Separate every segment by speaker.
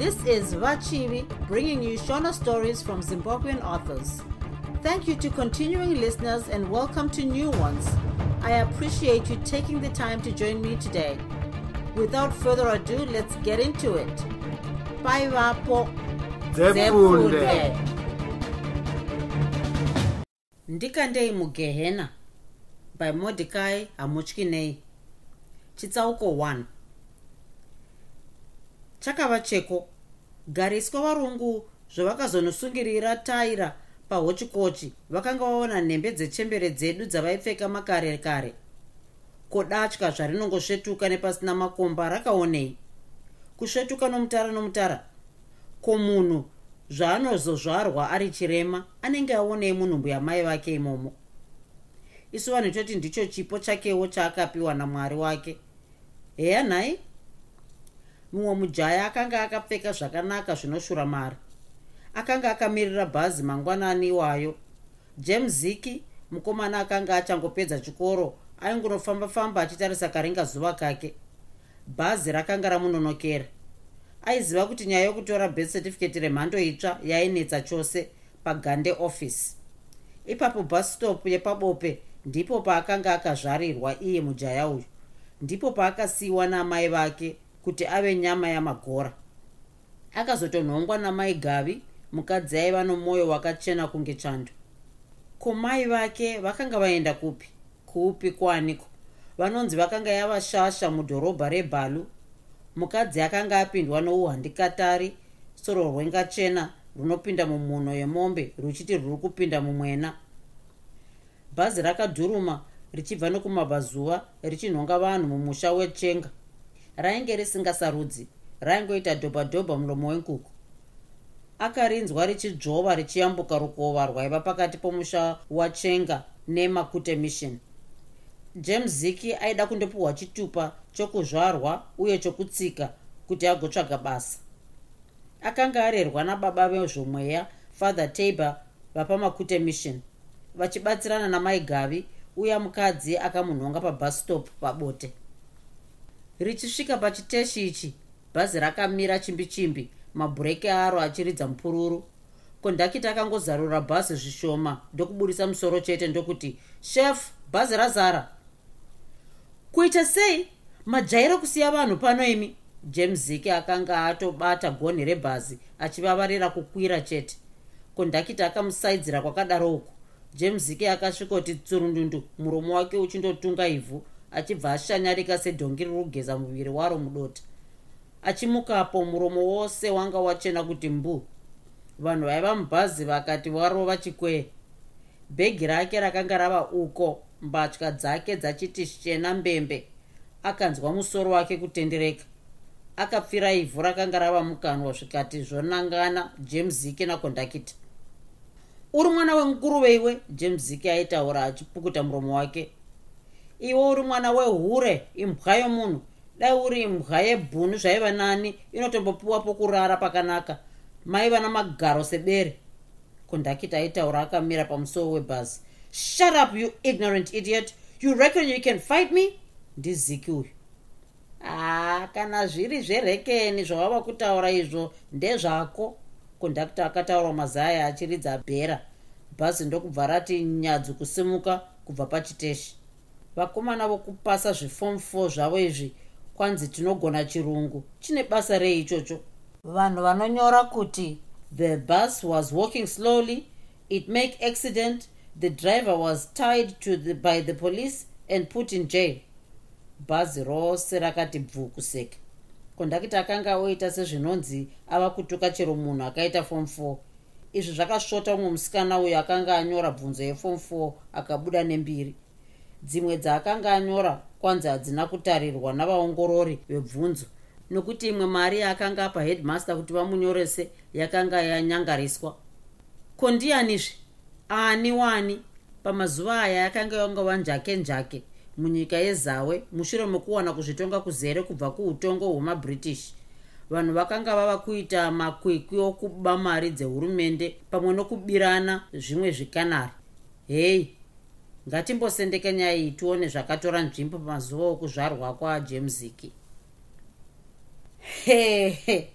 Speaker 1: This is Vachivi bringing you Shona stories from Zimbabwean authors. Thank you to continuing listeners and welcome to new ones. I appreciate you taking the time to join me today. Without further ado, let's get into it. Bye, Vapo. Ndikandei mugehena by mordecai hamutyinei chitsauko 1 chakava cheko gariswa varungu zvavakazonosungirira taira pahochikochi vakanga vaona nhembe dzechembere dzedu dzavaipfeka makare kare. Kodatya zvarinongosvetuka nepasina makomba rakaonei. Kusvetuka nomutara nomutara. Ko munhu zvaanozozvarwa ari chirema anenge aonei munhumbu yamai vake imomo. Isu vanhu toti ndicho chipo chakewo chaakapiwa namwari wake. Heya nhai mumwe mujaya akanga akapfeka zvakanaka zvinoshura mari. Akanga akamirira bhazi mangwanani iwayo. James ziki mukomana akanga achangopedza chikoro aingunofamba-famba achitarisa karinga zuva kake. Bhazi rakanga ramunonokera. Aiziva kuti nyaya yokutora birth certificate remhando itsva yainetsa chose pagande office. Ipapo busstop yepabope ndipo paakanga akazvarirwa iye mujaya uyu. Ndipo paakasiyiwa naamai vake kuti ave nyama yamagora. Akazotonhongwa namai gavi mukadzi aiva nomwoyo wakachena kunge chando ko mai vake vakanga vaenda kupi? Kuupi kuaniko? Vanonzi vakanga yavashasha mudhorobha rebhalu mukadzi akanga apindwa nouhandikatari soro rwengachena runopinda mumhuno yemombe ruchiti rwuri kupinda mumwena. Bhazi rakadhuruma richibva nokumabvazuva richinhonga vanhu mumusha wechenga rainge risingasarudzi raingoita dhobhadhobha mulomo wenkuku. Akarinzwa richidzvova richiyambuka rukova rwaiva pakati pomusha wachenga nemakute mission. James ziki aida kundopiwa chitupa chokuzvarwa uye chokutsika kuti agotsvaga basa. Akanga arerwa nababa vezvomweya father tabor vapamakute mission vachibatsirana namai gavi uya mukadzi akamunhonga pabustop pabote richisvika pachiteshi ichi bhazi rakamira chimbi chimbi mabhureki aro achiridza mupururu. Kondakiti akangozarura bhazi zvishoma ndokuburisa musoro chete ndokuti shef bhazi razara. Kuita sei? Majairo kusiya vanhu pano imi. James ziki akanga atobata gonhi rebhazi achivavarira kukwira chete. Kondakiti akamusaidzira kwakadaro uku james ziki akasvikoti tsurundundu muromo wake uchindotunga ivhu achibva ashanyarika sedhongi riri kugeza muviri waro mudota. Achimukapo muromo wose wanga wachena kuti mbu. Vanhu vaiva mubhazi vakati warova chikwee bhegi rake rakanga rava uko mbatya dzake dzachiti shena mbembe. Akanzwa musoro wake kutendereka. Akapfira ivhu rakanga rava mukanwa zvikati zvonangana james ziki nakondakita uri mwana wenguruve iwe james ziki aitaura achipukuta muromo wake iwe uri mwana wehure imbwa yomunhu. Dai uri imbwa yebhunu zvaiva nani inotombopiwa pokurara pakanaka. Maiva namagaro sebere kondakita aitaura akamira pamusowo webhazi. Shut up you ignorant idiot. You reckon you can fight me? Ndiziki uyu. Haa kana zviri zverekeni zvawava kutaura izvo ndezvako. Kondakta akataura mazaya achiridza bhera bhazi ndokubva rati nyadzi kusimuka kubva pachiteshi vakomana vokupasa zveform 4 zvavo izvi kwanzi tinogona chirungu. Chine basa rei ichocho? Vanhu vanonyora kuti the bus was walking slowly. It make accident. The driver was tied to the, by the police and put in jail. Bhazi rose rakati bvu kuseka kondakita akanga oita sezvinonzi ava kutuka chero munhu akaita form 4 izvi zvakasvota umwe musikana uyo akanga anyora bvunzo yeform 4 akabuda nembiri dzimwe dzaakanga anyora kwanzi hadzina kutarirwa navaongorori vebvunzo. Nokuti imwe mari yaakanga apa headmaster kuti vamunyorese yakanga yanyangariswa. Ko ndianizve ani wani? Pamazuva aya yakanga yangova njake njake munyika yezawe mushure mekuwana kuzvitonga kuzere kubva kuutongo hwemabritish. Vanhu vakanga vava kuita makwikwi okuba mari dzehurumende pamwe nokubirana zvimwe zvikanari. Hei ngatimbosendeke nyaya iyi tione zvakatora nzvimbo pamazuva okuzvarwa kwajemziki hehe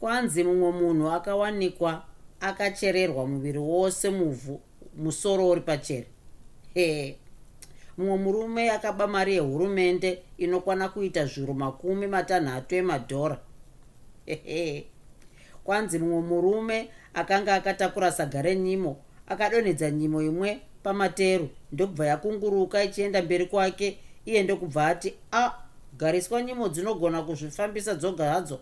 Speaker 1: kwanzi mumwe munhu akawanikwa akachererwa muviri wose muvhu musoro uri pachere he mumwe murume akaba mari yehurumende inokwana kuita zviro makumi matanhatu emadhora. Hehe kwanzi mumwe murume akanga akatakura saga renyimo akadonhedza nyimo imwe pamateru ndobva yakunguruka ichienda mberi kwake iye ndokubva ati a gariswa nyimo dzinogona kuzvifambisa dzoga hadzo.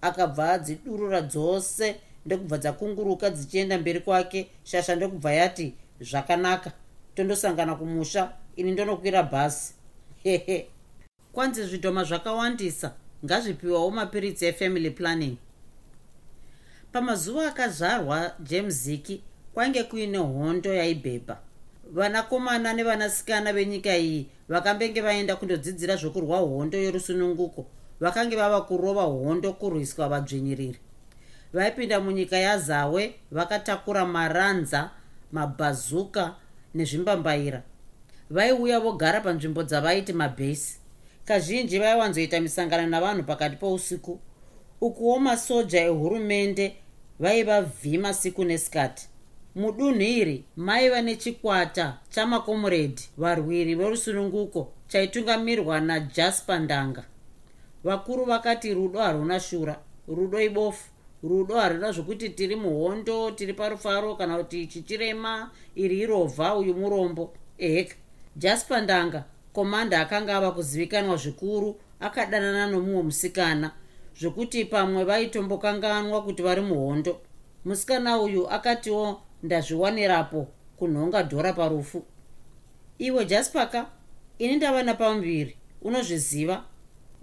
Speaker 1: Akabva adzidurura dzose ndokubva dzakunguruka dzichienda mberi kwake shasha ndokubva yati zvakanaka tondosangana kumusha ini ndonokwira bhasi. Hehe. Kwanzi zvidhoma zvakawandisa ngazvipiwawo mapiritsi efamily planning. Pamazuva akazvarwa james ziki kwainge kuine hondo yaibhebha vanakomana nevanasikana venyika iyi vakambenge vaenda kundodzidzira zvokurwa hondo yorusununguko. Vakange vava kurova hondo kurwiswa vadzvinyiriri vaipinda munyika yazawe vakatakura maranza mabhazuka nezvimbambaira. Vaiuya vogara panzvimbo dzavaiti mabhesi. Kazhinji vaiwanzoita misangano navanhu pakati pousiku. Ukuwo masoja ehurumende vaiva vhima siku nesikati mudunhu iri maiva nechikwata chamakomuredhi varwiri verusununguko chaitungamirwa najaspa ndanga. Vakuru vakati rudo haruna shura rudo ibofu rudo haruna zvokuti tiri muhondo tiri parufaro kana kuti chichirema iri irovha uyu murombo. Eheka jaspa ndanga komanda akanga ava kuzivikanwa zvikuru akadanana nomumwe musikana zvokuti pamwe vaitombokanganwa kuti vari muhondo. Musikana uyu akatiwo ndazviwanirapo kunhonga dhora parufu. Iwe jaspaka ini ndava napamuviri unozviziva?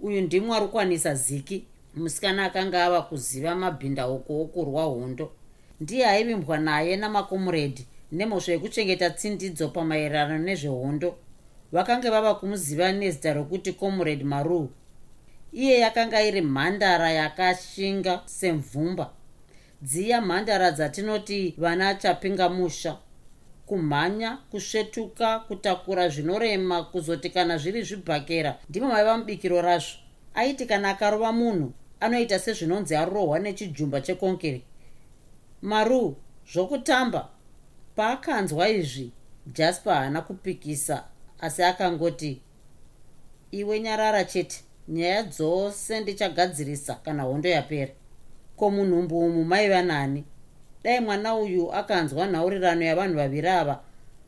Speaker 1: Uyu ndimwe ari kukwanisa ziki musikana akanga ava kuziva mabhindauko okurwa hondo. Ndiye aivimbwa naye namakomuredhi nemhosva yekuchengeta tsindidzo pamaererano nezvehondo. Vakanga vava kumuziva nezita rokuti comrade maru iye yakanga iri mhandara yakashinga semvumba dziya mhandara dzatinoti vana chapinga musha. Kumhanya kusvetuka kutakura zvinorema kuzoti kana zviri zvibhakera ndimo maiva mubikiro razvo. Aiti kana akarova munhu anoita sezvinonzi arohwa nechijumba chekonkeri maru zvokutamba. Paakanzwa izvi jaspa haana kupikisa asi akangoti iwe nyarara chete nyaya dzose ndichagadzirisa kana hondo yapera ko munhumbu umu maiva nani? Dai mwana uyu akanzwa nhaurirano yavanhu vaviri ava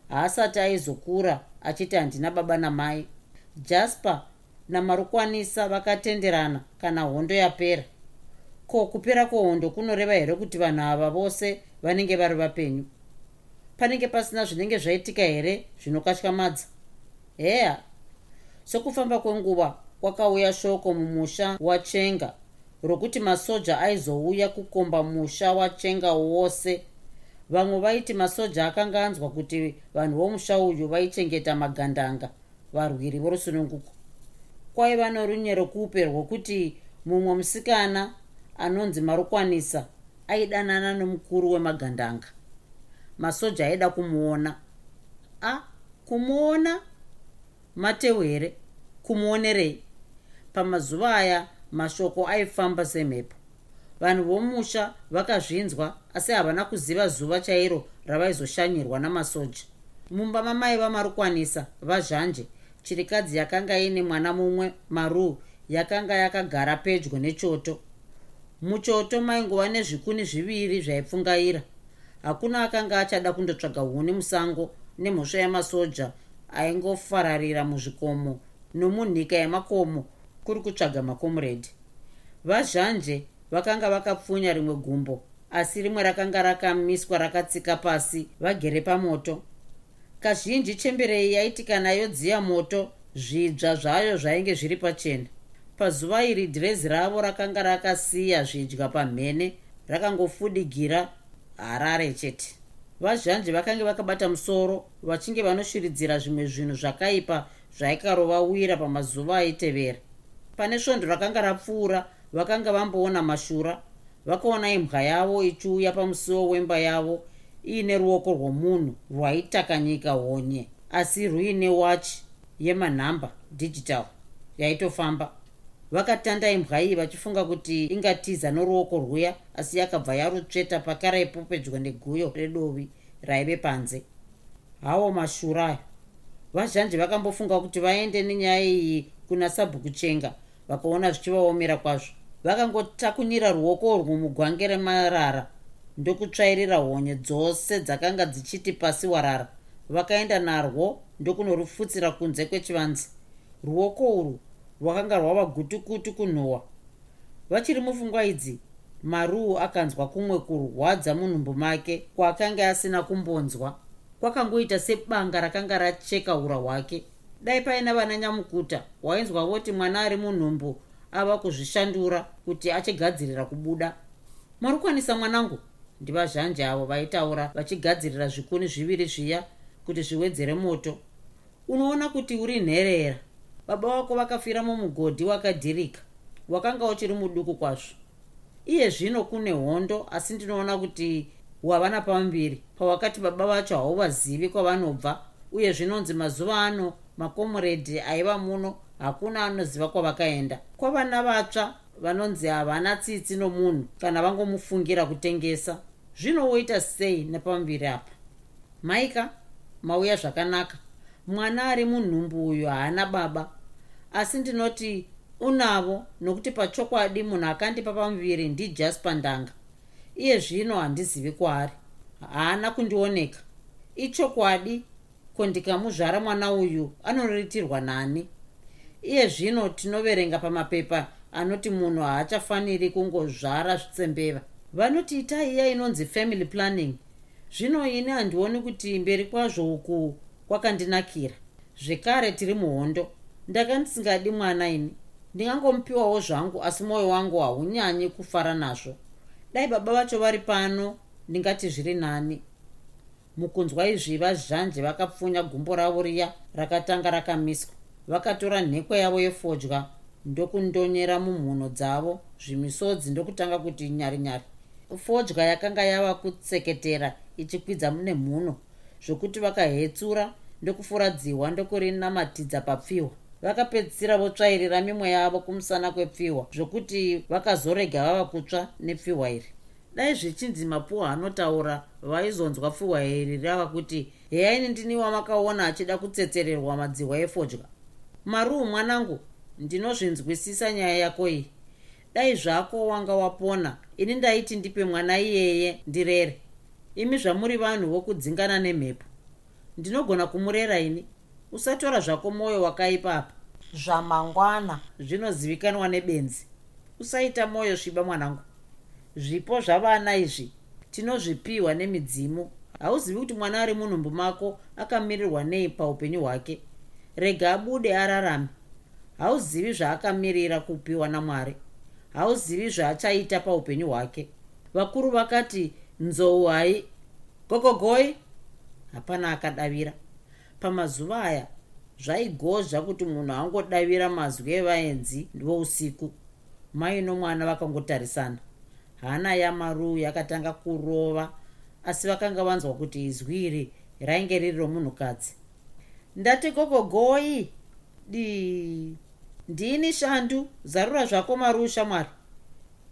Speaker 1: haasati aizokura achiti handina baba namai. Jasper namarukwanisa vakatenderana kana hondo yapera. Ko kupera kwehondo kunoreva here kuti vanhu ava vose vanenge vari vapenyu? Panenge pasina zvinenge zvaitika here zvinokatyamadza heya sokufamba kwenguva kwakauya shoko mumusha wachenga rokuti masoja aizouya kukomba musha wachenga wose. Vamwe vaiti masoja akanga anzwa kuti vanhu vomusha uyu vaichengeta magandanga varwiri vorusununguko. Kwaiva norunyero kupe rwokuti mumwe musikana anonzi marukwanisa aidanana nomukuru wemagandanga. Masoja aida kumuona. A kumuona? Mateu here kumuonerei. Pamazuva aya mashoko aifamba semhepo. Vanhu vomusha vakazvinzwa asi havana kuziva zuva chairo ravaizoshanyirwa namasoja. Mumba mamai vamarukwanisa vazhanje chirikadzi yakanga ine mwana mumwe maru yakanga yakagara pedyo nechoto. Muchoto maingova nezvikuni zviviri zvaipfungaira. Hakuna akanga achada kundotsvaga huni musango nemhosva yamasoja aingofararira muzvikomo nomunhika yemakomo kuri kutsvaga makomuredhi vazhanje vakanga vakapfunya rimwe gumbo asi rimwe rakanga rakamiswa rakatsika pasi vagere pamoto. Kazhinji chemberei yaiti kana yodziya moto zvidzva zvayo zvainge zviri pachena. Pazuva iri dhirezi ravo rakanga rakasiya zvidya pamhene rakangofudigira harare chete. Vazhanje vakanga vakabata musoro vachinge vanoshiridzira zvimwe zvinhu zvakaipa zvaikarovawira pamazuva aitevera pane svondo rakanga rapfuura vakanga vamboona mashura. Vakaona imbwa yavo ichiuya pamusuwo wemba yavo. Iine ruoko rwomunhu rwaitakanyika honye asi ruine wachi yemanhamba digital yaitofamba. Vakatanda imbwa iyi vachifunga kuti ingatiza noruoko rwuya asi yakabva yarutsveta pakaraipo pedyo neguyo redovi raive panze. Hawo mashurayo vazhanji vakambofunga kuti vaende nenyaya iyi kuna sabhukuchenga vakaona zvichivaomera kwazvo. Vakangotakunyira ruoko urwu mugwange remarara ndokutsvairira honye dzose dzakanga dzichiti pasi warara. Vakaenda narwo ndokunorufutsira kunze kwechivanzi ruoko urwu rwakanga rwava gutukutu kunhuhwa. Vachiri mupfungwa idzi maruu akanzwa kumwe kurwadza munhumbu make kwaakanga asina kumbonzwa. Kwakangoita sebanga rakanga racheka ura hwake dai paina vana nyamukuta wainzwa voti mwana ari munhumbu ava kuzvishandura kuti achigadzirira kubuda. Marukwanisa mwanangu ndivazhanje avo vaitaura vachigadzirira zvikuni zviviri zviya kuti zviwedzere moto. Unoona kuti uri nherera baba vako vakafira mumugodhi wakadhirika wakanga uchiri muduku kwazvo. Iye zvino kune hondo asi ndinoona kuti wavana pambiri pawakati baba vacho hauvazivi kwavanobva uye zvinonzi mazuva ano makomuredhi aiva muno hakuna anoziva kwavakaenda. Kwavana vatsva vanonzi havana tsitsi nomunhu kana vangomufungira kutengesa. Zvinowoita sei nepambiri apa? Maika mauya zvakanaka. Mwana ari munhumbu uyu haana baba. Asi ndinoti unavo nokuti pachokwadi munhu akandipa pamuviri ndijaspa ndanga. Iye zvino handizivi kwaari. Haana kundioneka. Ichokwadi kondikamuzvara mwana uyu anoritirwa nani? Iye zvino tinoverenga pamapepa anoti munhu haachafaniri kungozvara zvitsembeva. Vanoti itai iya inonzi family planning. Zvino ini handioni kuti mberi kwazvo uku kwakandinakira. Zvekare tiri muhondo. Ndaka ndisingadi mwana ini. Ndingangomupiwawo zvangu asi mwoyo wangu haunyanyi kufara nazvo. Dai baba vacho vari pano ndingati zviri nani mukunzwa izvi vazhanje vakapfunya gumbo ravo riya rakatanga rakamiswa. Vakatora nhekwe yavo yefodya ndokundonyera mumhuno dzavo zvimisodzi ndokutanga kuti nyari nyari. Fodya yakanga yava kutseketera ichikwidza nemhuno zvokuti vakahetsura ndokufuradziwa ndokurinamatidza papfihwa vakapedzisira votsvairira mimwe yavo kumusana kwepfihwa zvokuti vakazorega vava kutsva nepfihwa iri dai zvichinzi mapuhwa anotaura vaizonzwa pfihwa iri rava kuti heyaini ndini wamakaona achida kutsetsererwa madzihwa efodya. Maruu mwanangu ndinozvinzwisisa nyaya yako iyi. Dai zvako wanga wapona. Ini ndaiti ndipe mwana iyeye ndirere. Imi zvamuri vanhu vokudzingana nemhepo. Ndinogona kumurera ini? Usatora zvako mwoyo wakaipapa zvamangwana. Zvinozivikanwa nebenzi. Usaita mwoyo sviba mwanangu zvipo zvavana izvi tinozvipiwa nemidzimu. Hauzivi kuti mwana ari munhumbu mako akamirirwa nei paupenyu hwake? Rega abude ararame. Hauzivi zvaakamirira kupiwa namwari? Hauzivi zvaachaita paupenyu hwake? Vakuru vakati nzou hai. Gogogoi. Hapana akadavira. Pamazuva aya zvaigozva kuti munhu angodavira mazwi evaenzi vousiku. Mai nomwana vakangotarisana hana yamaruu yakatanga kurova asi vakanga vanzwa kuti izwi iri rainge riri romunhukadzi. Ndati gogogoi di ndini shandu? Zarura zvako maruu shamwari.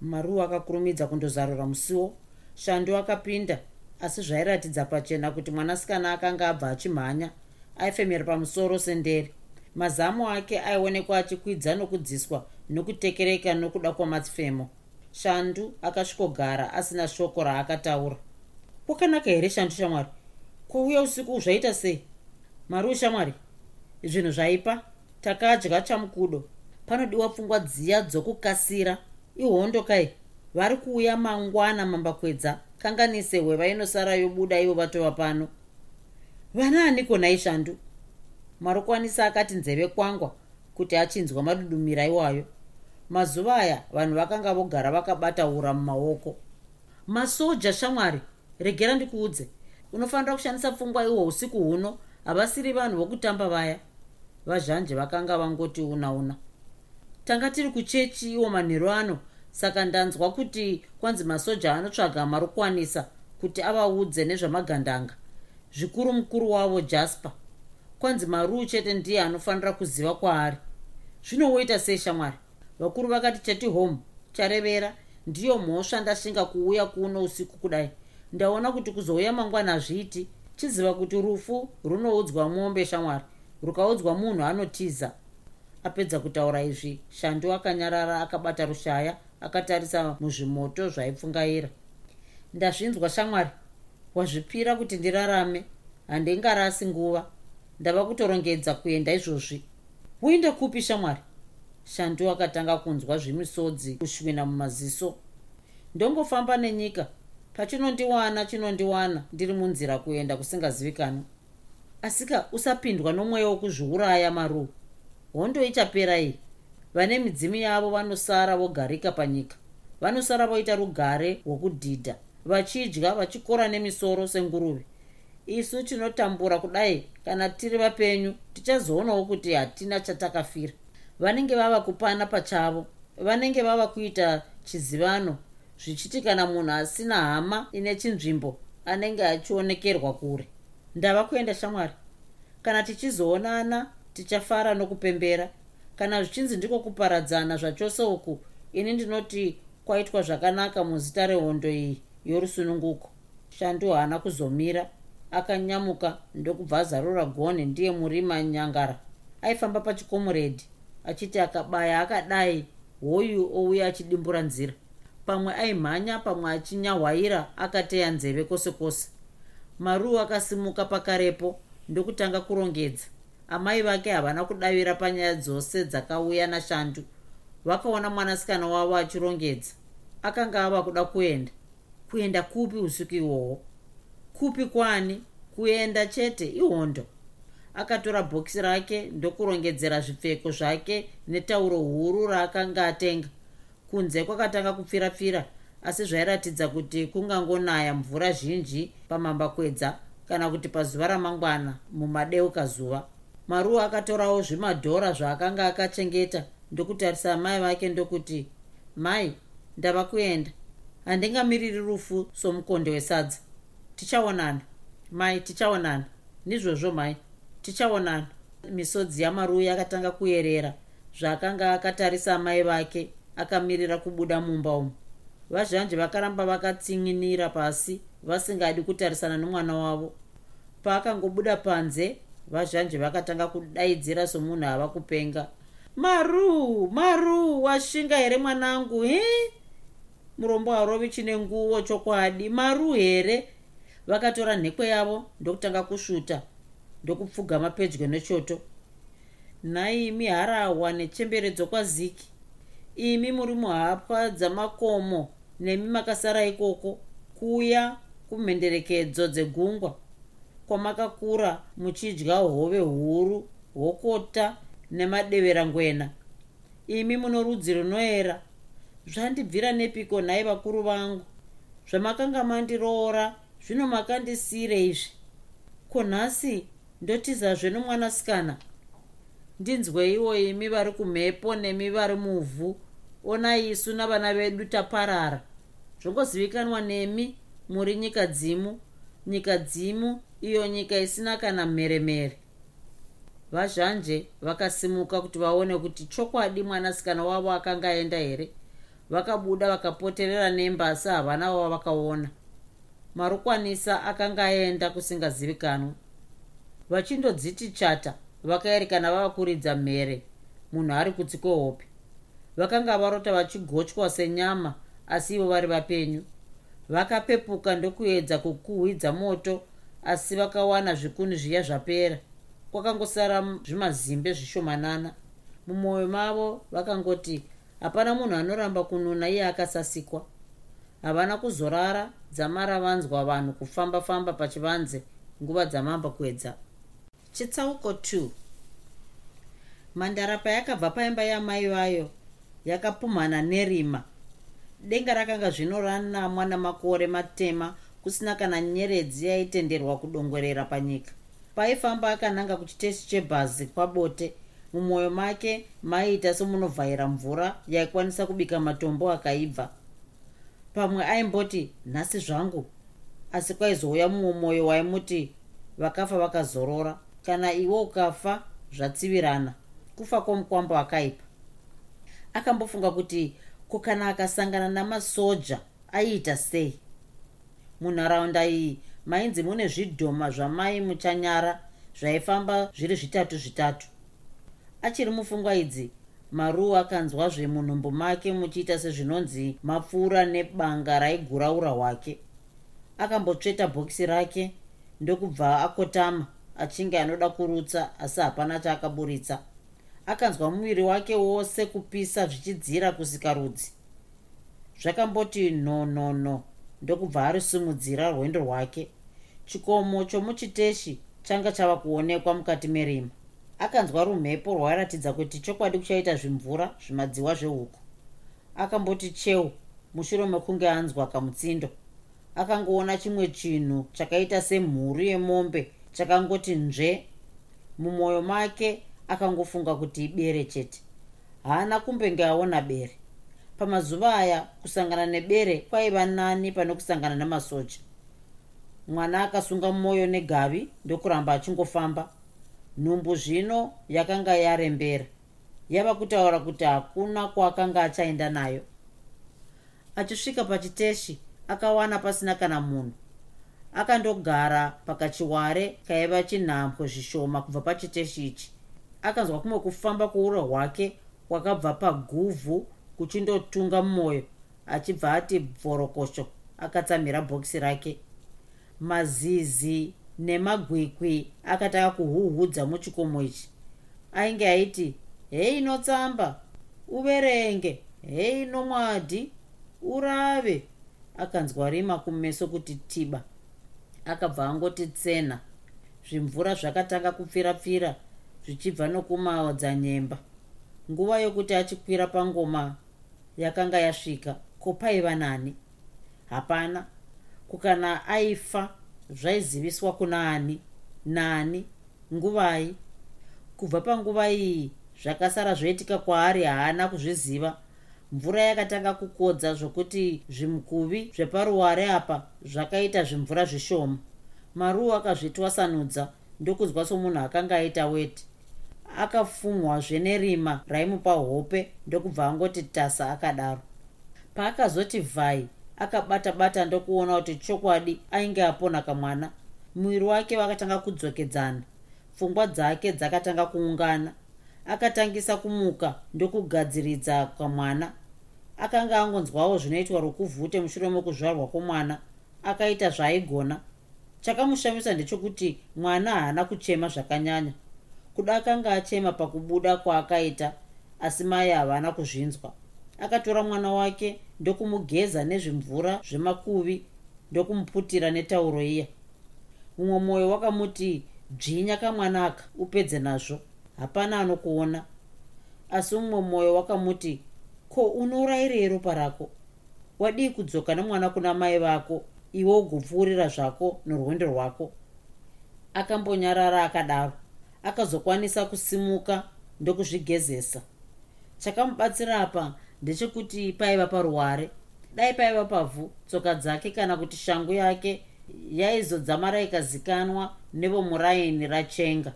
Speaker 1: Maruu akakurumidza kundozarura musiwo shandu akapinda asi zvairatidza pachena kuti mwanasikana akanga abva achimhanya aifemera pamusoro sendere. Mazamu ake aionekwa achikwidza nokudziswa nokutekereka nokuda kwamatsifemo shandu akasvikogara asina shoko raakataura. Kwakanaka here shandu shamwari? Kwauya usiku zvaita sei? Maruu shamwari zvinhu zvaipa? Takadya chamukudo. Panodiwa pfungwa dziya dzokukasira. Ihondo kai vari kuuya mangwana mambakwedza. Kanganise hweva inosara yobuda ivo vatova pano. Vana aniko nai shandu? Marukwanisa akati nzeve kwangwa kuti achinzwa madudumira iwayo mazuva aya vanhu vakanga vogara vakabata ura mumaoko. Masoja shamwari regera ndikuudze. Unofanira kushandisa pfungwa ihwo usiku huno. Havasiri vanhu vokutamba vaya. Vazhanje vakanga vangoti una una. Tanga tiri kuchechi iwo manheru ano. Saka ndanzwa kuti kwanzi masoja anotsvaga marukwanisa kuti avaudze nezvamagandanga zvikuru mukuru wavo jasper. Kwanzi maruu chete ndiye anofanira kuziva kwaari. Zvinowoita sei shamwari vakuru vakati chati home charevera. Ndiyo mhosva ndashinga kuuya kuno usiku kudai. Ndaona kuti kuzouya mangwana hazviiti. Chiziva kuti rufu runoudzwa mombe shamwari rukaudzwa munhu anotiza. Apedza kutaura izvi shandu akanyarara akabata rushaya akatarisa muzvimoto zvaipfungaira. Ndazvinzwa shamwari wazvipira kuti ndirarame. Handingarasi nguva. Ndava kutorongedza kuenda izvozvi. Uinde kupi shamwari shandu akatanga kunzwa zvimisodzi kushwina mumaziso. Ndongofamba nenyika. Pachinondiwana chinondiwana ndiri munzira kuenda kusingazivikanwa asika usapindwa nomweya wokuzviuraya maruu hondo ichapera iyi. Vane midzimu yavo vanosara vogarika panyika. Vanosara voita rugare rwokudhidha. Vachidya vachikora nemisoro senguruve. Isu tinotambura kudai kana tiri vapenyu tichazoonawo kuti hatina chatakafira vanenge vava kupana pachavo vanenge vava kuita chizivano zvichiti kana munhu asina hama ine chinzvimbo anenge achionekerwa kure. Ndava kuenda shamwari. Kana tichizoonana tichafara nokupembera kana zvichinzi ndiko kuparadzana zvachose uku ini ndinoti kwaitwa zvakanaka muzita rehondo iyi yorusununguko. Shandu haana kuzomira akanyamuka ndokubva azarura gonhi ndiye murima nyangara aifamba pachikomuredhi achiti akabaya akadai hoyu ouya achidimbura nzira. Pamwe aimhanya pamwe achinyahwaira akateya nzeve kwose kwose. Maruu akasimuka pakarepo ndokutanga kurongedza. Amai vake havana kudavira panyaya dzose dzakauya nashandu. Vakaona mwanasikana wavo achirongedza. Akanga ava kuda kuenda. Kuenda kupi usiku ihwohwo? Kupi kwani? Kuenda chete ihondo akatora bhokisi rake ndokurongedzera zvipfeko zvake netauro huru raakanga atenga. Kunze kwakatanga kupfirapfira asi zvairatidza kuti kungangonaya mvura zhinji pamambakwedza kana kuti pazuva ramangwana mumadeuka zuva. Maruu akatorawo zvimadhora zvaakanga akachengeta ndokutarisa amai vake ndokuti mai ndava kuenda. Handingamiriri rufu somukonde wesadza. Tichaonana. Mai tichaonana. Nizvozvo mai tichaonana. Misodzi yamaruu yakatanga kuyerera zvaakanga akatarisa amai vake akamirira kubuda mumba umu. Vazhanji vakaramba vakatsin'inira pasi vasingadi kutarisana nomwana wavo. Paakangobuda panze vazhanji vakatanga kudaidzira somunhu ava kupenga. Maruu maruu washinga here mwanangu he murombo harovi chine nguo chokwadi. Maruu here? Vakatora nhekwe yavo ndokutanga kusvuta ndokupfugama pedyo nechoto. Nhai imi harahwa nechemberedzo kwaziki. Imi muri muhapwa dzamakomo nemi makasara ikoko kuya kumhenderekedzo dzegungwa. Kwamakakura muchidya hove huru hokota nemadeverangwena imi muno rudzi runoera zvandibvira nepiko nhai vakuru vangu? Zvamakanga mandiroora zvino makandisire izvi. Ko nhasi ndotizazve nomwanasikana. Ndinzweiwo imi vari kumhepo nemi vari muvhu. Onai isu navana vedu taparara. Zvongozivikanwa nemi muri nyika dzimu. Nyika dzimu iyo nyika isina kana mheremhere. Vazhanje vakasimuka kuti vaone kuti chokwadi mwanasikana wavo akanga aenda here. Vakabuda vakapoterera nemba asi havana vavakaona. Marukwanisa akanga aenda kusingazivikanwa vachindodziti chata vakaerekana vava kuridza mhere munhu ari kutsi kwehope. Vakanga varota vachigotywa senyama asi ivo vari vapenyu. Vakapepuka ndokuedza kukuhwidza moto asi vakawana zvikuni zviya zvapera. Kwakangosara zvimazimbe zvishomanana. Mumwoyo mavo vakangoti hapana munhu anoramba kununa iye akasasikwa. Havana kuzorara dzamara vanzwa vanhu kufamba-famba pachivanze nguva dzamamba kwedza chitsauko 2 mandara payakabva paimba yamai vayo yakapumhana nerima. Denga rakanga zvino ranamwa namakore matema kusina kana nyeredzi yaitenderwa kudongorera panyika. Paifamba akananga kuchitesi chebhazi kwabote mumwoyo make maiita semunovhaira mvura yaikwanisa kubika matombo akaibva. Pamwe aimboti nhasi zvangu asi kwaizouya mumwe mwoyo waimuti vakafa vakazorora kana iwe ukafa zvatsivirana. Kufa kwomukwambo akaipa akambofunga kuti kukana akasangana namasoja aiita sei? Munharaunda iyi mainzi mune zvidhoma zvamai muchanyara zvaifamba zviri zvitatu zvitatu. Achiri mupfungwa idzi maruu akanzwa zvemunhumbu make muchiita sezvinonzi mapfuura nebanga raiguraura hwake. Akambotsveta bhokisi rake ndokubva akotama achinge anoda kurutsa asi hapana chaakaburitsa. Akanzwa muviri wake wose kupisa zvichidzira kusika rudzi zvakamboti no no no ndokubva arisimudzira rwendo rwake. Chikomo chomuchiteshi changa chava kuonekwa mukati merima. Akanzwa rumhepo rwairatidza kuti chokwadi kuchaita zvimvura zvimadziwa zvehuku. Akamboti cheu mushure mekunge anzwa kamutsindo. Akangoona chimwe chinhu chakaita semhuru yemombe chakangoti nzve mumwoyo make akangofunga kuti ibere chete. Haana kumbenge aona bere. Pamazuva aya kusangana nebere kwaiva nani pane kusangana nemasoja mwana akasunga mwoyo negavi ndokuramba achingofamba. Nhumbu zvino yakanga yarembera. Yava kutaura kuti hakuna kwaakanga achaenda nayo. Achisvika pachiteshi akawana pasina kana munhu akandogara pakachiware kaiva chinhambwe zvishoma kubva pachiteshi ichi. Akanzwa kumwe kufamba kwouro hwake kwakabva paguvhu kuchindotunga mumwoyo achibva ati bvorokosho akatsamhira bhokisi rake. Mazizi nemagwikwi akataka kuhuhudza muchikomo ichi. Ainge aiti hei inotsamba! Uverenge! Hei nomwadhi urave! Akanzwa rima kumeso kuti tiba akabva angoti tsena zvimvura zvakatanga kupfira-pfira zvichibva nokumaodzanyemba nguva yokuti achikwira pangoma yakanga yasvika ko paiva nani. Hapana. Kukana aifa zvaiziviswa kuna ani nani nguvai. Kubva panguva iyi zvakasara zvoitika kwaari haana kuzviziva mvura yakatanga kukodza zvokuti zvimukuvi zveparuware apa zvakaita zvimvura zvishoma maruu akazvitwasanudza ndokunzwa somunhu akanga aita weti. Akafumwazve nerima raimupa hope ndokubva angoti tasa akadaro. Paakazoti vhai akabata-bata ndokuona kuti chokwadi ainge apona kamwana. Muviri wake wakatanga kudzokedzana. Pfungwa dzake dzakatanga kuungana akatangisa kumuka ndokugadziridza kwamwana. Akanga angonzwawo zvinoitwa rukuvhute mushure mekuzvarwa kwomwana akaita zvaaigona chakamushamisa ndechekuti mwana haana kuchema zvakanyanya. Kuda akanga achema pakubuda kwaakaita asi mai havana kuzvinzwa. Akatora mwana wake ndokumugeza nezvimvura zvemakuvi ndokumuputira netauro iya mumwe mwoyo wakamuti dzvinya kamwanaka upedze nazvo hapana anokuona. Asi mumwe mwoyo wakamuti ko unourayirei ropa rako? Wadii kudzoka nemwana kuna mai vako iwe ugopfuurira zvako norwendo rwako? Akambonyarara akadaro akazokwanisa kusimuka ndokuzvigezesa. Chakamubatsira apa ndechekuti paiva paruware. Dai paiva pavhu tsoka dzake kana kuti shangu yake yaizodzamara ikazikanwa nevomuraini rachenga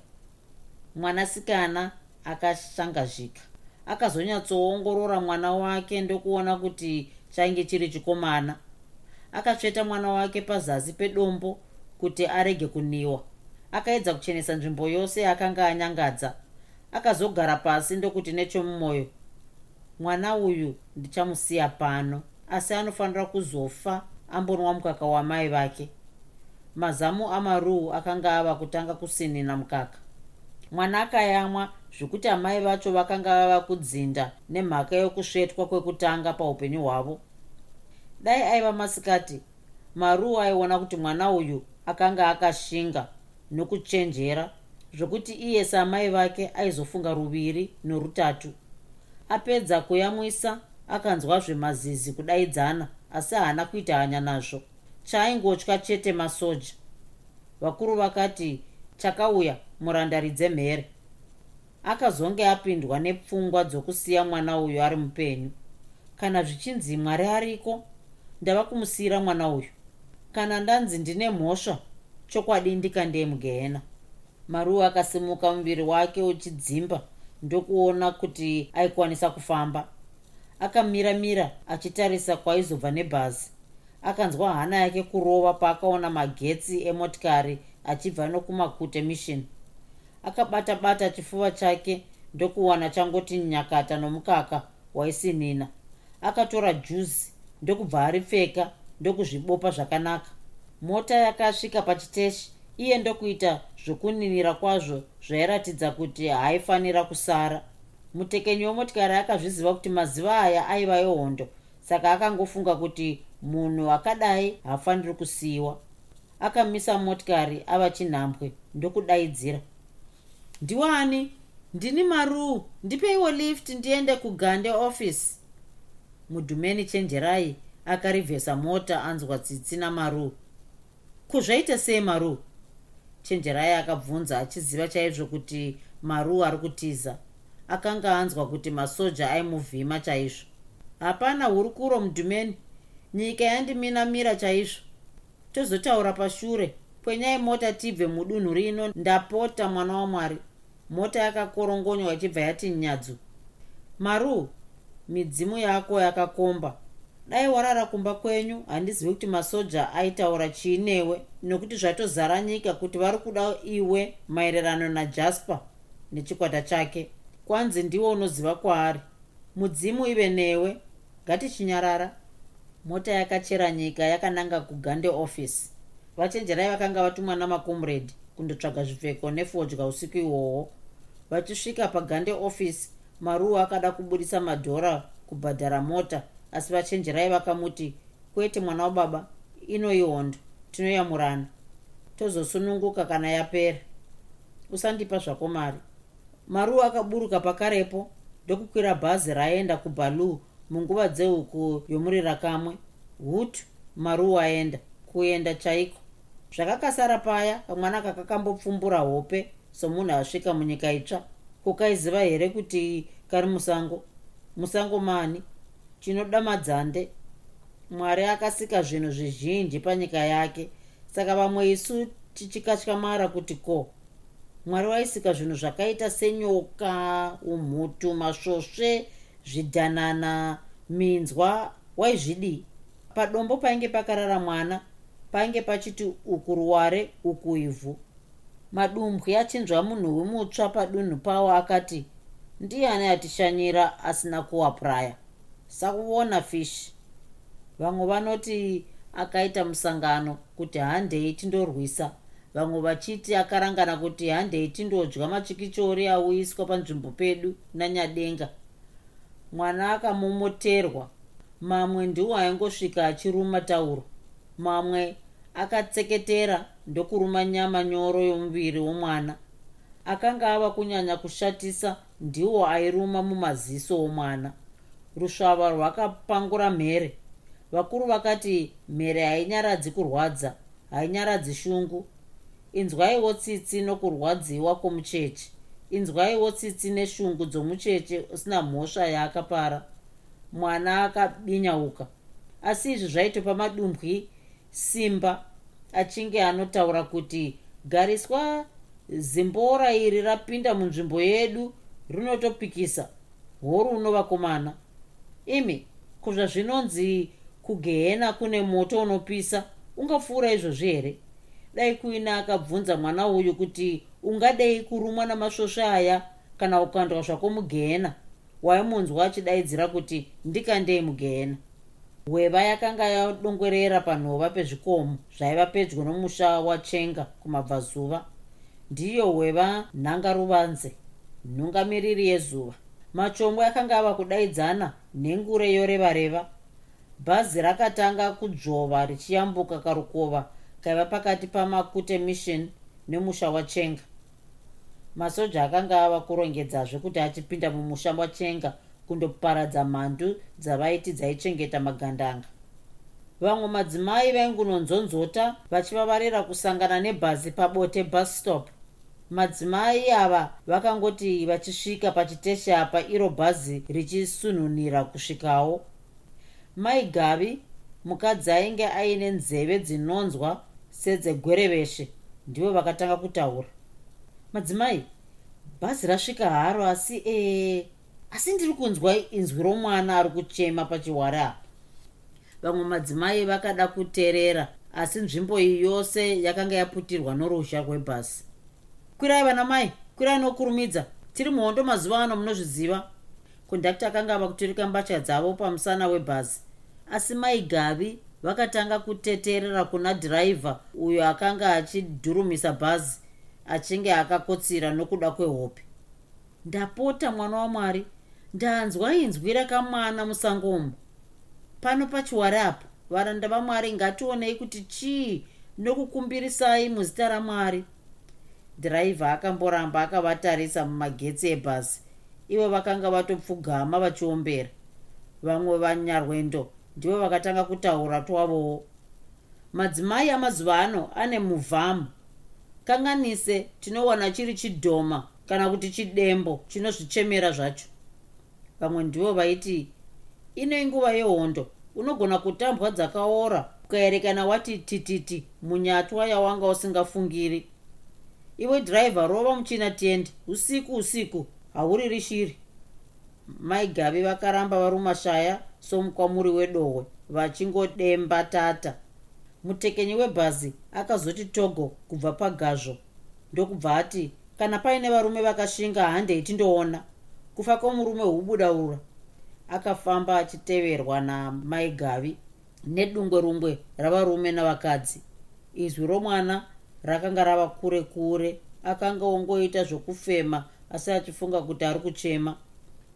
Speaker 1: mwanasikana akashangazvika. Akazonyatsoongorora mwana wake ndokuona kuti chainge chiri chikomana. Akatsveta mwana wake pazasi pedombo kuti arege kuniwa. Akaedza kuchenesa nzvimbo yose yaakanga anyangadza. Akazogara pasi ndokuti nechomumwoyo mwana uyu ndichamusiya pano asi anofanira kuzofa ambonwa mukaka wamai vake. Mazamu amaruu akanga ava kutanga kusinina mukaka mwana akayamwa zvokuti amai vacho vakanga vava kudzinda nemhaka yokusvetwa kwekutanga paupenyu hwavo. Dai aiva masikati maruu aiona kuti mwana uyu akanga akashinga nokuchenjera zvokuti iye samai vake aizofunga ruviri norutatu. Apedza kuyamwisa akanzwa zvemazizi kudaidzana asi haana kuita hanya nazvo. Chaaingotya chete masoja. Vakuru vakati chakauya murandaridze mhere akazonge apindwa nepfungwa dzokusiya mwana uyu ari mupenyu. Kana zvichinzi mwari ariko? Ndava kumusiyira mwana uyu kana ndanzi ndine mhosva chokwadi ndikandei mugehena maruu akasimuka muviri wake uchidzimba ndokuona kuti aikwanisa kufamba. Akamira mira achitarisa kwaizobva nebhazi. Akanzwa hana yake kurova paakaona magetsi emotikari achibva nokumakute mission. Akabata bata chifuva chake ndokuwana changoti nyakata nomukaka waisinina. Akatora juzi ndokubva aripfeka ndokuzvibopa zvakanaka. Mota yakasvika pachiteshi iye ndokuita zvokuninira kwazvo zvairatidza kuti haaifanira kusara. Mutekenyi wemotikari akazviziva kuti maziva aya aiva ehondo saka akangofunga kuti munhu akadai haafaniri kusiyiwa akamisa motikari ava chinhambwe ndokudaidzira. Ndiwani? Ndini maruu ndipeiwo lift ndiende kugande office. Mudhumeni chenjerai akarivhesa mota anzwa tsitsi namaruu kuzvaita sei maruu chenjerai akabvunza achiziva chaizvo kuti maruu ari kutiza. Akanga anzwa kuti masoja aimuvhima chaizvo. Hapana hurukuro mudhumeni. Nyika yandiminamira chaizvo tozotaura pashure. Kwenyai mota tibve mudunhu rino ndapota mwana wamwari. Mota yakakorongonywa ichibva yati nyadzu. Maru midzimu yako yakakomba. Dai warara kumba kwenyu handizivi kuti masoja aitaura chii newe nokuti zvatozara nyika kuti vari kuda iwe maererano najasper nechikwata chake. Kwanzi ndiwo unoziva kwaari. Mudzimu ive newe ngatichinyarara mota yakachera nyika yakananga kugande office. Vachenjerai vakanga vatumwa namakomredi kundotsvaga zvipfeko nefodya usiku ihwohwo. Vachisvika pagande office maruu akada kubudisa madhora kubhadhara mota asi vachenjerai vakamuti kwete mwana wababa inoihondo tinoyamurana. Tozosununguka kana yapera. Usandipa zvako mari maruu akaburuka pakarepo ndokukwira bhazi raenda kubaloo munguva dzehuku yomurira kamwe hutu maruu aenda kuenda chaiko? Zvakakasara paya kamwana kakakambopfumbura hope somunhu asvika munyika itsva. Kukaiziva here kuti kari musango? Musango mani? Chinoda madzande? Mwari akasika zvinhu zvizhinji panyika yake saka vamwe isu tichikatyamara kuti ko? Mwari waisika zvinhu zvakaita senyoka umhutu masvosve zvidhanana minzwa waizvidii padombo painge pakarara mwana painge pachiti uku ruware uku ivhu madumbwi achinzwa munhu wemutsva padunhu pavo akati ndiani atishanyira asina kuwapuraya sakuona fish. Vamwe vanoti akaita musangano kuti handei tindorwisa vamwe vachiti akarangana kuti handei tindodya machikichori auyiswa panzvimbo pedu nanyadenga mwana akamomoterwa. Mamwe ndiwo aingosvika achiruma tauro. Mamwe akatseketera ndokuruma nyama nyoro yomuviri womwana. Akanga ava kunyanya kushatisa ndiwo airuma mumaziso omwana. Rusvava rwakapangura mhere. Vakuru vakati mhere hainyaradzi kurwadza hainyaradzi shungu. Inzwaiwo tsitsi nokurwadziwa kwomucheche inzwaiwo tsitsi neshungu dzomucheche usina mhosva yaakapara. Mwana akabinyauka asi izvi zvaitopa madumbwi simba achinge anotaura kuti gariswa zimbora iri rapinda munzvimbo yedu rinotopikisa horuno vakomana imi kuzva zvinonzi kugehena kune moto unopisa ungapfuura izvozvi here dai kuina akabvunza mwana uyu kuti ungadei kurumwa namasvosve aya kana ukandwa zvako mugehena. Waimunzwa achidaidzira kuti ndikandei mugehena. Hweva yakanga yadongwerera panhova pezvikomo zvaiva pedyo nomusha wachenga kumabvazuva. Ndiyo hweva nhangaruvanze nhungamiriri yezuva. Machombo yakanga ava kudaidzana nhengure yoreva-reva. Bhazi rakatanga kudzvova richiyambuka karukova kaiva pakati pamakute mission nemusha wachenga. Masoja akanga ava kurongedzazve kuti achipinda mumusha wachenga kundoparadza mhandu dzavaiti dzaichengeta magandanga. Vamwe madzimai vaingunonzonzota vachivavarira kusangana nebhazi pabote bus stop. Madzimai ava vakangoti vachisvika pachiteshi apa iro bhazi richisunhunira kusvikawo. Mai gavi mukadzi ainge aine nzeve dzinonzwa sedzegwereveshe ndivo vakatanga kutaura. Madzimai bhazi rasvika haro asi ee asi ndiri kunzwa inzwi romwana ari kuchema pachiwari apa vamwe madzimai vakada kuteerera asi nzvimbo iyi yose yakanga yaputirwa norusha rwebhasi kwirai vana mai kwirai nokurumidza tiri muhondo mazuva ano munozviziva. Kondakta akanga ava kuturika mbatya dzavo pamusana webhasi asi mai gavi vakatanga kuteterera kuna dhiraivha uyo akanga achidhurumisa bhazi achinge akakotsira nokuda kwehope. Ndapota mwana wamwari ndanzwa inzwi rakamwana musangomo pano pachiwari apo varanda vamwari ngationei kuti chii nokukumbirisai muzita ramwari dhiraivha akamboramba akavatarisa mumagetsi ebhasi ivo vakanga vatopfugama vachiombera vamwe vanyarwendo ndivo vakatanga kutaura twavowo. Madzimai amazuva ano ane muvhamu kanganise tinowana chiri chidhoma kana kuti chidembo chinozvichemera zvacho. Vamwe ndivo vaiti inei nguva yehondo unogona kutambwa dzakaora ukaerekana wati tititi munyatwa yawanga usingafungiri. Iwe dhiraivha rova muchina tende usiku usiku hauriri shiri maigave vakaramba vari mashaya somukwamuri wedohwe vachingodemba tata. Mutekenyi webhazi akazoti togo kubva pagazvo. Ndokubva ati kana paine varume vakashinga handei tindoona. Kufa kwomurume hubudaura. Akafamba achiteverwa namaigavi nedungwe rungwe ravarume navakadzi. Izwi romwana rakanga rava kure kure akanga ongoita zvokufema asi achifunga kuti ari kuchema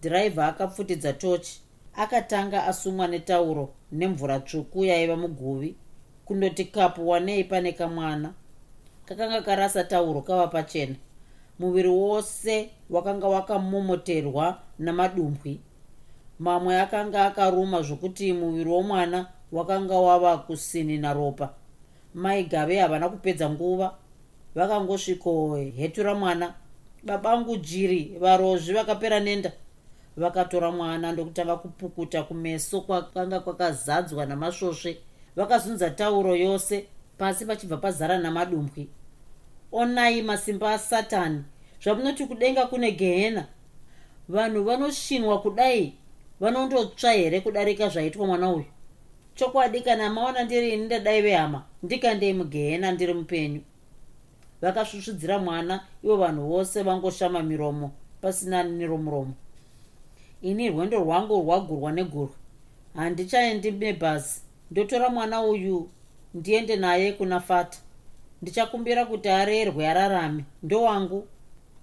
Speaker 1: dhiraivha akapfutidza tochi. Akatanga asumwa netauro nemvura tsvuku yaiva muguvi. Kundoti kapu wanei pane kamwana. Kakanga karasa tauro kava pachena. Muviri wose wakanga wakamomoterwa namadumbwi. Mamwe akanga akaruma zvokuti muviri womwana wakanga wava kusini naropa. Mai gave havana kupedza nguva. Vakangosvikohetura mwana. Babangu jiri varozvi vakapera nenda vakatora mwana ndokutanga kupukuta kumeso kwakanga kwakazadzwa namasvosve vakazunza tauro yose pasi pachibva pazara namadumbwi. Onai masimba asatani zvamunoti kudenga kune gehena vanhu vanosvinwa kudai vanondotsva here kudarika zvaitwa mwana uyu? Chokwadi kana maona ndiri ini ndadai vehama ndikandei mugehena ndiri mupenyu. Vakasvusvudzira mwana ivo vanhu vose vangoshama miromo pasina neromuromo ini rwendo rwangu rwagurwa negurwa. Handichaendi nebhasi ndotora mwana uyu ndiende naye kuna fata. Ndichakumbira kuti arerwe ararame. Ndowangu.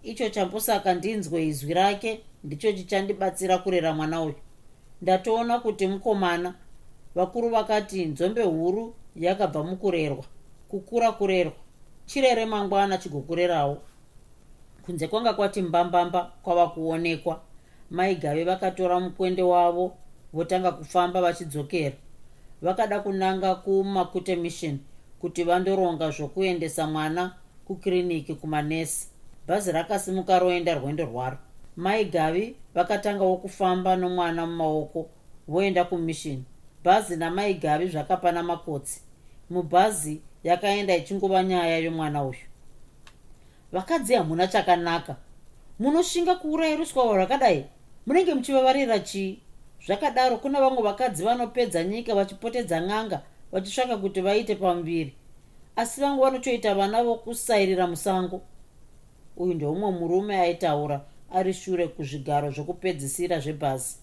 Speaker 1: Icho chambosaka ndinzwe izwi rake ndicho chichandibatsira kurera mwana uyu. Ndatoona kuti mukomana vakuru vakati nzombe huru yakabva mukurerwa. Kukura kurerwa. Chirere mangwana chigokurerawo. Kunze kwanga kwati mbambamba kwava kuonekwa maigave vakatora mukwende wavo votanga kufamba vachidzokera. Vakada kunanga kumakute mission kuti vandoronga zvokuendesa mwana kukiriniki kumanesi. Bhazi rakasimuka roenda rwendo rwaro. Maigavi vakatangawo kufamba nomwana mumaoko voenda kumishini bhazi namaigavi zvakapana makotsi. Mubhazi yakaenda ichingova nyaya yomwana uyu. Vakadzi hamuna chakanaka. Munoshinga kuurayiriswawo rakadai munenge muchivavarira chii? Zvakadaro kuna vamwe vakadzi vanopedza nyika vachipotedza n'anga vachitsvaka kuti vaite pamuviri asi vamwe vanochoita vana vokusairira musango. Uyu ndeumwe murume aitaura ari shure kuzvigaro zvokupedzisira zvebhazi.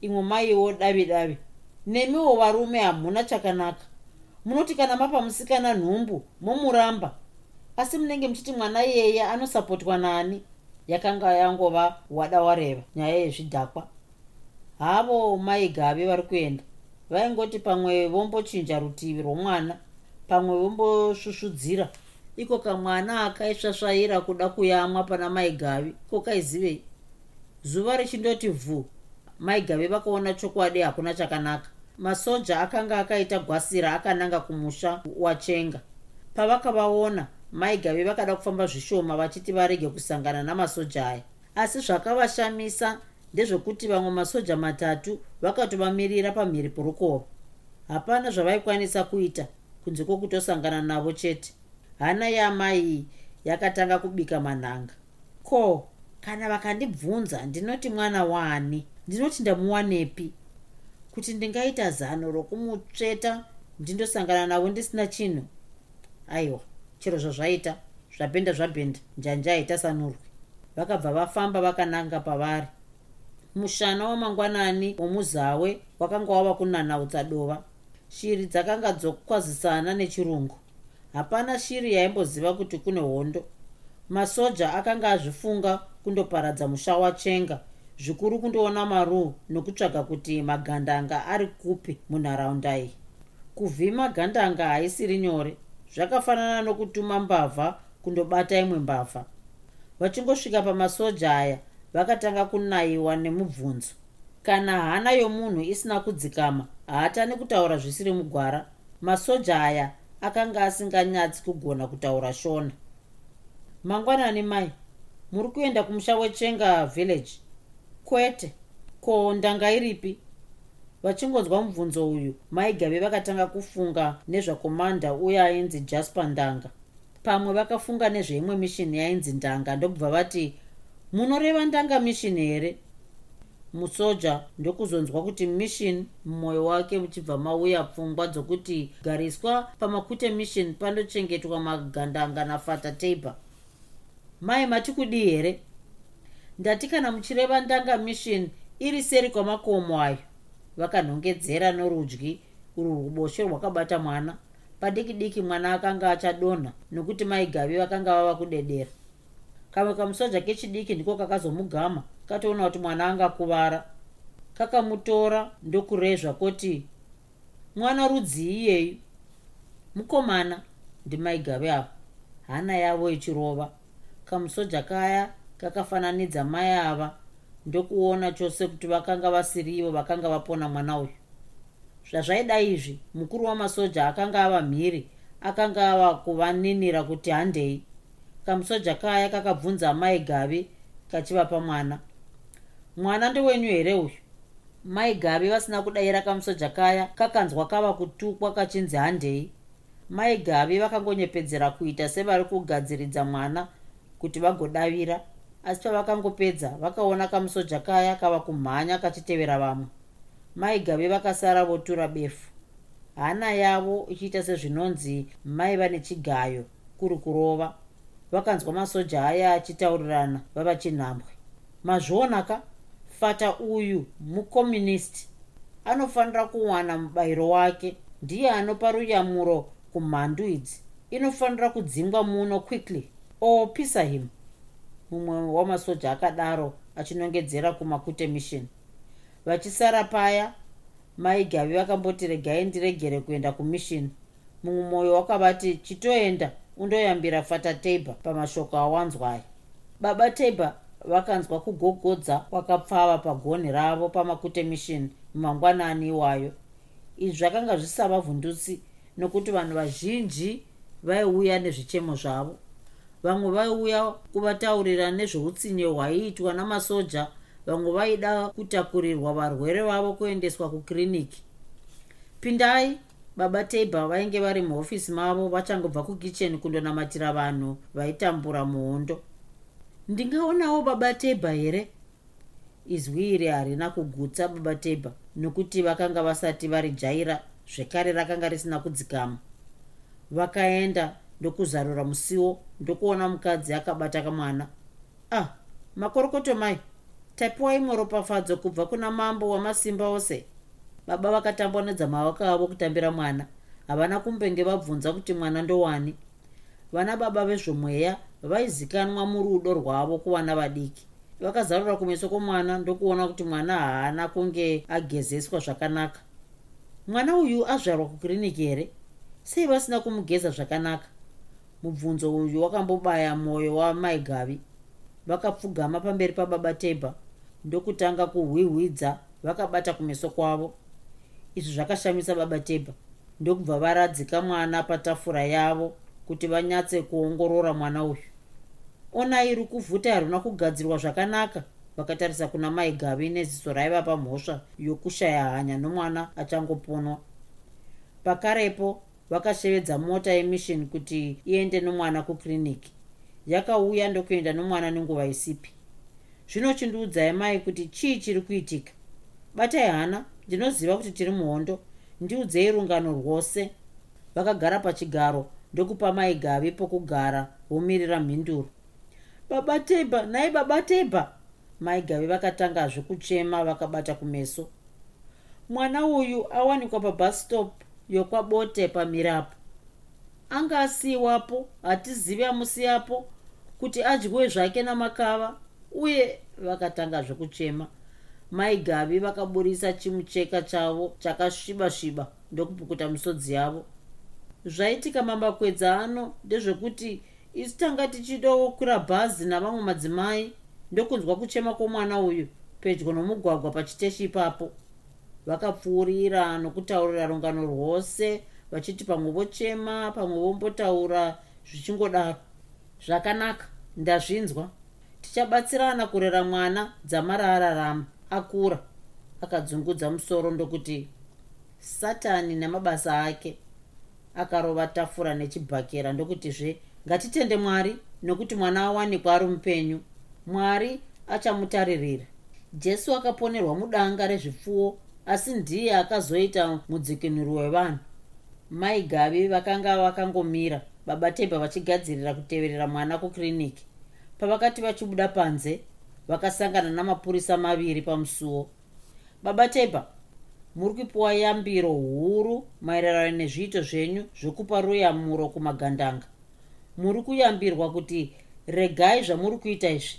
Speaker 1: Imwe maiwo davi davi nemiwo varume hamuna chakanaka. Munoti kana mapa musikana nhumbu momuramba. Asi munenge muchiti mwana iyeye anosapotwa nani yakanga yangova wada wareva nyaya yezvidhakwa. Havo maigave vari kuenda. Vaingoti pamwe vombochinja rutivi rwomwana pamwe vombosvusvudzira iko kamwana akaisvasvaira kuda kuyamwa pana maigave ko kaizivei? Zuva richindoti vhu maigave vakaona chokwadi hakuna chakanaka. Masoja akanga akaita gwasira akananga kumusha wachenga. Pavakavaona maigave vakada kufamba zvishoma vachiti varege kusangana namasoja aya. Asi zvakavashamisa ndezvekuti vamwe masoja matatu vakatovamirira pamhiri porukova hapana zvavaikwanisa kuita kunze kwokutosangana navo chete. Hana yamai yakatanga kubika manhanga. Ko kana vakandibvunza ndinoti mwana wani ndinoti ndamuwanepi? Kuti ndingaita zano rokumutsveta ndindosangana navo ndisina chinhu? Aiwa chero zvazvaita zvabhenda zvabhenda njanja haitasanurwi. Vakabva vafamba vakananga pavari. Mushana wamangwanani womuzawe wakanga wava kunanaudza dova shiri dzakanga dzokwazisana nechirungu. Hapana shiri yaimboziva kuti kune hondo. Masoja akanga azvifunga kundoparadza musha wachenga zvikuru kundoona maruu nokutsvaga kuti magandanga ari kupi munharaunda iyi. Kuvhima gandanga haisiri nyore zvakafanana nokutuma mbavha kundobata imwe mbavha. Vachingosvika pamasoja aya vakatanga kunayiwa nemubvunzo. Kana hana yomunhu isina kudzikama haatani kutaura zvisiri mugwara. Masoja aya akanga asinganyatsi kugona kutaura shona. Mangwanani mai muri kuenda kumusha wechenga village? Kwete. Ko ndanga iripi vachingonzwa mubvunzo uyu maigave vakatanga kufunga nezvakomanda uye ainzi jasper ndanga. Pamwe vakafunga nezveimwe mishini yainzi ndanga ndokubva vati munoreva ndanga mishini here? Musoja ndokuzonzwa kuti mission mumwoyo wake uchibva mauya pfungwa dzokuti gariswa pamakute mission pandochengetwa magandanga nafata taber mai mati kudii here? Ndati kana muchireva ndanga mission iri seri kwamakomo ayo vakanhongedzera norudyi. Urwu ruboshe rwakabata mwana. Padiki diki mwana akanga achadonha nokuti maigavi vakanga vava kudedera. Kamwe kamusoja kechidiki ndiko kakazomugama katoona kuti mwana angakuvara kakamutora ndokurezva koti mwana rudzii iyeyu mukomana ndimaigave avo hana yavo ichirova. Kamusoja kaya kakafananidza mai ava ndokuona chose kuti vakanga vasiri ivo vakanga vapona mwana uyu. Zvazvaida izvi mukuru wamasoja akanga ava mhiri akanga ava kuvaninira kuti handei. Kamusoja kaya kakabvunza mai gavi kachivapa mwana. Mwana ndewenyu here uyu? Mai gavi vasina kudayira kamusoja kaya kakanzwa kava kutukwa kachinzi handei. Mai gavi vakangonyepedzera kuita sevari kugadziridza mwana kuti vagodavira asi pavakangopedza vakaona kamusoja kaya kava kumhanya kachitevera vamwe. Mai gavi vakasara votura befu. Hana yavo ichiita sezvinonzi mai vane chigayo kuri kurova. Vakanzwa masoja aya achitaurirana vava chinhambwe. Mazvionaka fata uyu mucommunisti anofanira kuwana mubayiro wake. Ndiye anopa ruyamuro kumhandu idzi. Inofanira kudzingwa muno quickly. Opisa him mumwe wamasoja akadaro achinongedzera kumakute mission. Vachisara paya maigavi vakamboti regai ndiregere kuenda kumission. Mumwe mwoyo wakavati chitoenda undoyambira fata taber pamashoko awanzwai. Baba taber vakanzwa kugogodza kwakapfava pagonhi ravo pamakute mission mumangwanani iwayo. Izvi zvakanga zvisava vhundutsi nokuti vanhu vazhinji vaiuya nezvichemo zvavo vamwe vaiuya kuvataurira nezveutsinye hwaiitwa namasoja vamwe vaida kutakurirwa varwere vavo kuendeswa kukiriniki pindai baba taber vainge vari muhofisi mavo vachangobva kukicheni kundonamatira vanhu vaitambura muhondo. Ndingaonawo baba taber here? Izwi iri harina kugutsa baba taber nokuti vakanga vasati vari jaira zvekare rakanga risina kudzikama. Vakaenda ndokuzarura musiwo ndokuona mukadzi akabata kamwana. Ah makorokoto mai. Tapiwa imwe ropafadzo kubva kuna mambo wamasimba ose. Baba vakatambonedza maoko avo kutambira mwana. Havana kumbenge vabvunza kuti mwana ndowani. Vana baba vezvomweya vaizikanwa murudo rwavo kuvana vadiki. Vakazarura kumeso kwomwana ndokuona kuti mwana haana kunge agezeswa zvakanaka. Mwana uyu azvarwa kukiriniki here sei vasina kumugeza zvakanaka mubvunzo uyu wakambobaya mwoyo wamaigavi vakapfugama pamberi pababa tebha ndokutanga kuhwihwidza vakabata kumeso kwavo. Izvi zvakashamisa baba tebha ndokubva varadzika mwana patafura yavo kuti vanyatse kuongorora mwana uyu. Onai iri kuvhuta haruna kugadzirwa zvakanaka vakatarisa kuna mai gavi neziso raiva pamhosva yokushaya hanya nomwana achangoponwa. Pakarepo vakashevedza mota yemission kuti iende nomwana kukiriniki yakauya ndokuenda nomwana nenguva isipi. Zvino chindiudzai mai kuti chii chiri kuitika? Batai hana ndinoziva kuti tiri muhondo ndiudzei rungano rwose. Vakagara pachigaro ndokupa mai gavi pokugara vomirira mhinduro. Baba tebha nhai baba tebha mai gavi vakatangazve kuchema vakabata kumeso. Mwana uyu awanikwa pabhastop yokwabote pamirapo anga asiyiwapo hatizivi amusiyapo kuti adyiwe zvake namakava uye vakatanga zvekuchema mai gavi vakaburisa chimucheka chavo chakasviba sviba ndokupukuta misodzi yavo. Zvaitika mambakwedza ano ndezvekuti isu tanga tichidokwira bhazi navamwe madzimai ndokunzwa kuchema kwomwana uyu pedyo nomugwagwa pachiteshi ipapo vakapfuurira nokutaurira rungano rwose vachiti pamwe vochema pamwe vombotaura zvichingodaro zvakanaka. Ndazvinzwa. Tichabatsirana kurera mwana dzamara ararama akura. Akadzungudza musoro ndokuti satani nemabasa ake. Akarova tafura nechibhakera ndokutizve ngatitende mwari nokuti mwana awanikwa ari mupenyu. Mwari achamutaririra. Jesu akaponerwa mudanga rezvipfuwo asi ndiye akazoita mudzikinuri wevanhu. Mai gavi vakanga vakangomira baba tebha vachigadzirira kuteverera mwana kukiriniki pavakati vachibuda panze vakasangana namapurisa maviri pamusuwo baba tebha muri kupiwa yambiro huru maererano nezviito zvenyu zvekupa ruyamuro kumagandanga. Muri kuyambirwa kuti regai zvamuri kuita izvi.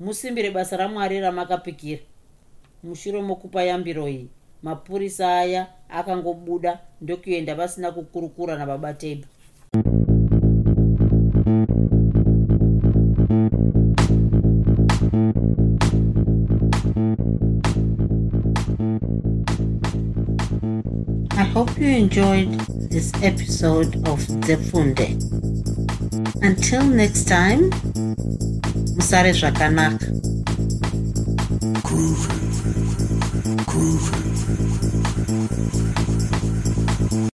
Speaker 1: Musimbire basa ramwari ramakapikira mushure mokupa yambiro iyi mapurisa aya akangobuda ndokuenda vasina kukurukura nababa tebha I hope you enjoyed this episode of Zefunde. Until next time, Musare Zvakanaka. Groovy. Groovy.